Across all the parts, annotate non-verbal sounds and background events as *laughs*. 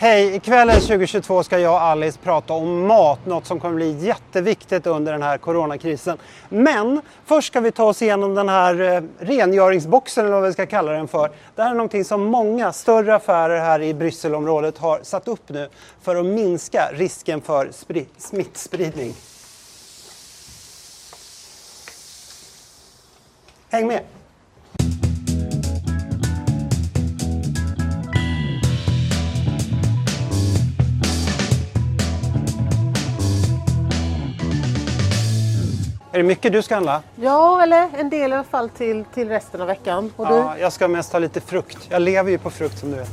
Hej! I kvällen 2022 ska jag och Alice prata om mat, något som kommer bli jätteviktigt under den här coronakrisen. Men först ska vi ta oss igenom den här eh, rengöringsboxen eller vad vi ska kalla den för. Det här är någonting som många större affärer här i Brysselområdet har satt upp nu för att minska risken för smittspridning. Häng med! Är det mycket du ska handla? Ja, eller en del i alla fall till, till resten av veckan. Och ja, du? Jag ska mest ha lite frukt. Jag lever ju på frukt som du vet.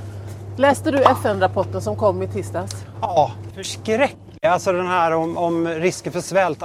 Läste du FN-rapporten som kom i tisdags? Ja, förskräcklig. Alltså den här om, om risker för svält.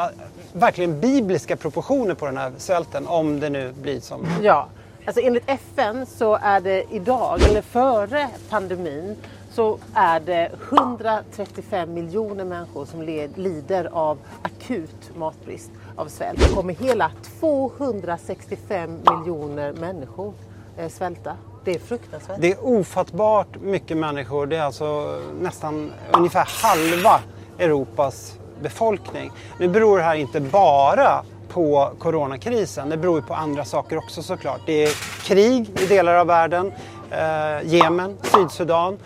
Verkligen bibliska proportioner på den här svälten om det nu blir som... Ja, alltså enligt FN så är det idag, eller före pandemin, så är det 135 miljoner människor som lider av akut matbrist av svält. Det kommer hela 265 miljoner människor eh, svälta. Det är fruktansvärt. Det är ofattbart mycket människor. Det är alltså nästan ungefär halva Europas befolkning. Nu beror det här inte bara på coronakrisen. Det beror på andra saker också såklart. Det är krig i delar av världen. Eh, Jemen, Sydsudan.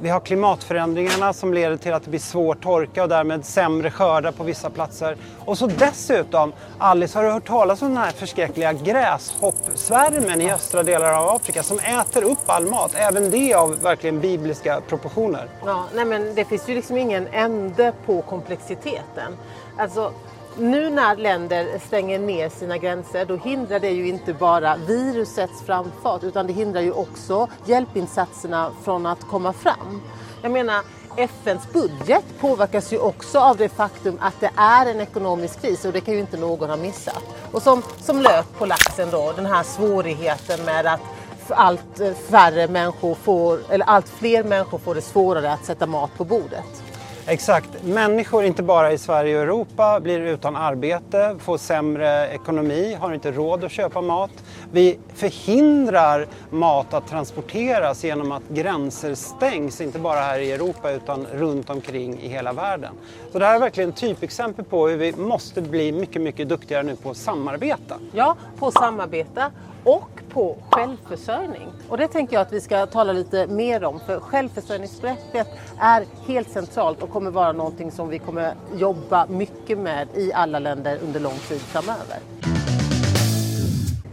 Vi har klimatförändringarna som leder till att det blir svår torka och därmed sämre skördar på vissa platser. Och så dessutom, Alice, har du hört talas om den här förskräckliga gräshoppsvärmen i östra delar av Afrika som äter upp all mat, även det av verkligen bibliska proportioner? Ja, nej men det finns ju liksom ingen ände på komplexiteten. Alltså, nu när länder stänger ner sina gränser då hindrar det ju inte bara virusets framfart utan det hindrar ju också hjälpinsatserna från att komma fram. Jag menar, FNs budget påverkas ju också av det faktum att det är en ekonomisk kris och det kan ju inte någon ha missat. Och som, som lök på laxen då, den här svårigheten med att allt eh, färre människor får, eller allt fler människor får det svårare att sätta mat på bordet. Exakt. Människor, inte bara i Sverige och Europa, blir utan arbete, får sämre ekonomi, har inte råd att köpa mat. Vi förhindrar mat att transporteras genom att gränser stängs, inte bara här i Europa utan runt omkring i hela världen. Så det här är verkligen ett typexempel på hur vi måste bli mycket, mycket duktigare nu på att samarbeta. Ja, på att samarbeta och på självförsörjning. Och det tänker jag att vi ska tala lite mer om för självförsörjningsbegreppet är helt centralt och kommer vara någonting som vi kommer jobba mycket med i alla länder under lång tid framöver.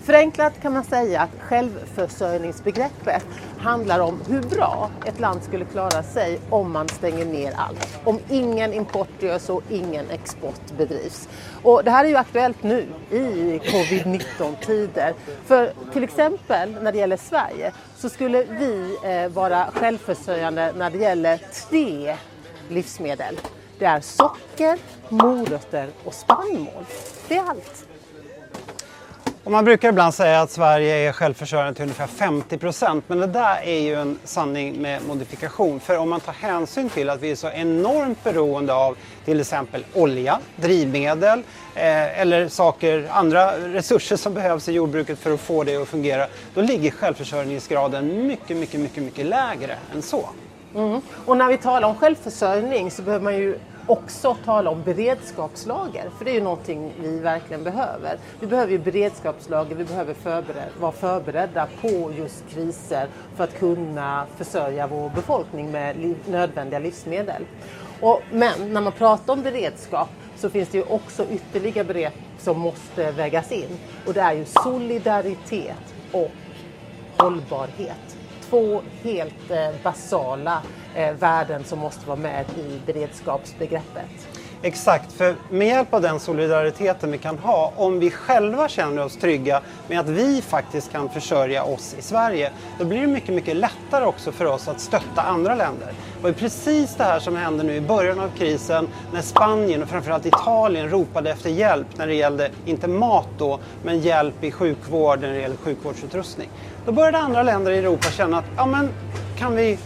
Förenklat kan man säga att självförsörjningsbegreppet handlar om hur bra ett land skulle klara sig om man stänger ner allt. Om ingen import görs och ingen export bedrivs. Och det här är ju aktuellt nu i covid-19-tider. För till exempel när det gäller Sverige så skulle vi eh, vara självförsörjande när det gäller tre livsmedel. Det är socker, morötter och spannmål. Det är allt. Och man brukar ibland säga att Sverige är självförsörjande till ungefär 50 procent men det där är ju en sanning med modifikation. För om man tar hänsyn till att vi är så enormt beroende av till exempel olja, drivmedel eh, eller saker, andra resurser som behövs i jordbruket för att få det att fungera, då ligger självförsörjningsgraden mycket, mycket, mycket, mycket lägre än så. Mm. Och när vi talar om självförsörjning så behöver man ju också tala om beredskapslager, för det är ju någonting vi verkligen behöver. Vi behöver ju beredskapslager, vi behöver förbered vara förberedda på just kriser för att kunna försörja vår befolkning med li nödvändiga livsmedel. Och, men när man pratar om beredskap så finns det ju också ytterligare begrepp som måste vägas in och det är ju solidaritet och hållbarhet två helt eh, basala eh, värden som måste vara med i beredskapsbegreppet. Exakt, för med hjälp av den solidariteten vi kan ha, om vi själva känner oss trygga med att vi faktiskt kan försörja oss i Sverige, då blir det mycket, mycket lättare också för oss att stötta andra länder var det precis det här som hände nu i början av krisen när Spanien och framförallt Italien ropade efter hjälp när det gällde, inte mat då, men hjälp i sjukvård när det gällde sjukvårdsutrustning. Då började andra länder i Europa känna att, ja men kan vi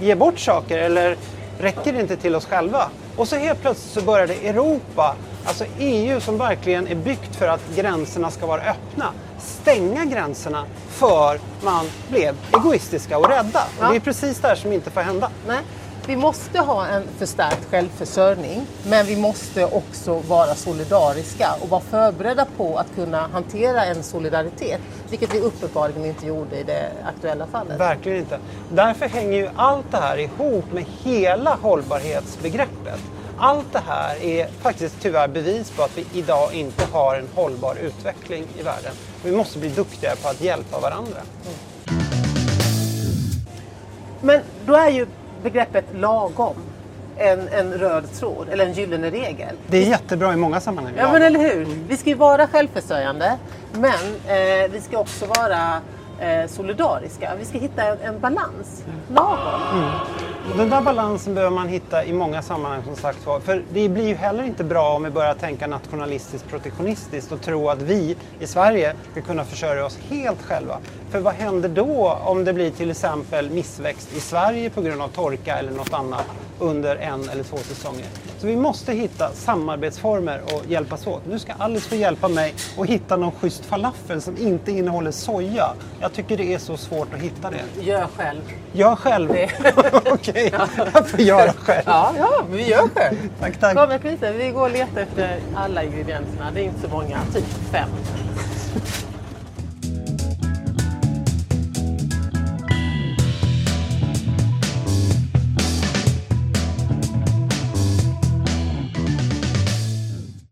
ge bort saker eller räcker det inte till oss själva? Och så helt plötsligt så började Europa, alltså EU som verkligen är byggt för att gränserna ska vara öppna, stänga gränserna för man blev egoistiska och rädda. Ja. Och det är precis det här som inte får hända. Nej. vi måste ha en förstärkt självförsörjning men vi måste också vara solidariska och vara förberedda på att kunna hantera en solidaritet. Vilket vi uppenbarligen inte gjorde i det aktuella fallet. Verkligen inte. Därför hänger ju allt det här ihop med hela hållbarhetsbegreppet. Allt det här är faktiskt tyvärr bevis på att vi idag inte har en hållbar utveckling i världen. Vi måste bli duktigare på att hjälpa varandra. Men då är ju begreppet lagom en, en röd tråd eller en gyllene regel. Det är jättebra i många sammanhang. Ja men eller hur. Vi ska ju vara självförsörjande men eh, vi ska också vara eh, solidariska. Vi ska hitta en, en balans. Lagom. Och den där balansen behöver man hitta i många sammanhang som sagt var. För det blir ju heller inte bra om vi börjar tänka nationalistiskt protektionistiskt och tro att vi i Sverige ska kunna försörja oss helt själva. För vad händer då om det blir till exempel missväxt i Sverige på grund av torka eller något annat under en eller två säsonger? Så vi måste hitta samarbetsformer och hjälpas åt. Nu ska Alice få hjälpa mig att hitta någon schysst falafel som inte innehåller soja. Jag tycker det är så svårt att hitta det. Gör själv. Gör själv. Det- *laughs* Okej, jag får göra själv. Ja, ja, vi gör själv. Tack, tack. Kom ett lite. Vi går och letar efter alla ingredienserna. Det är inte så många, typ fem.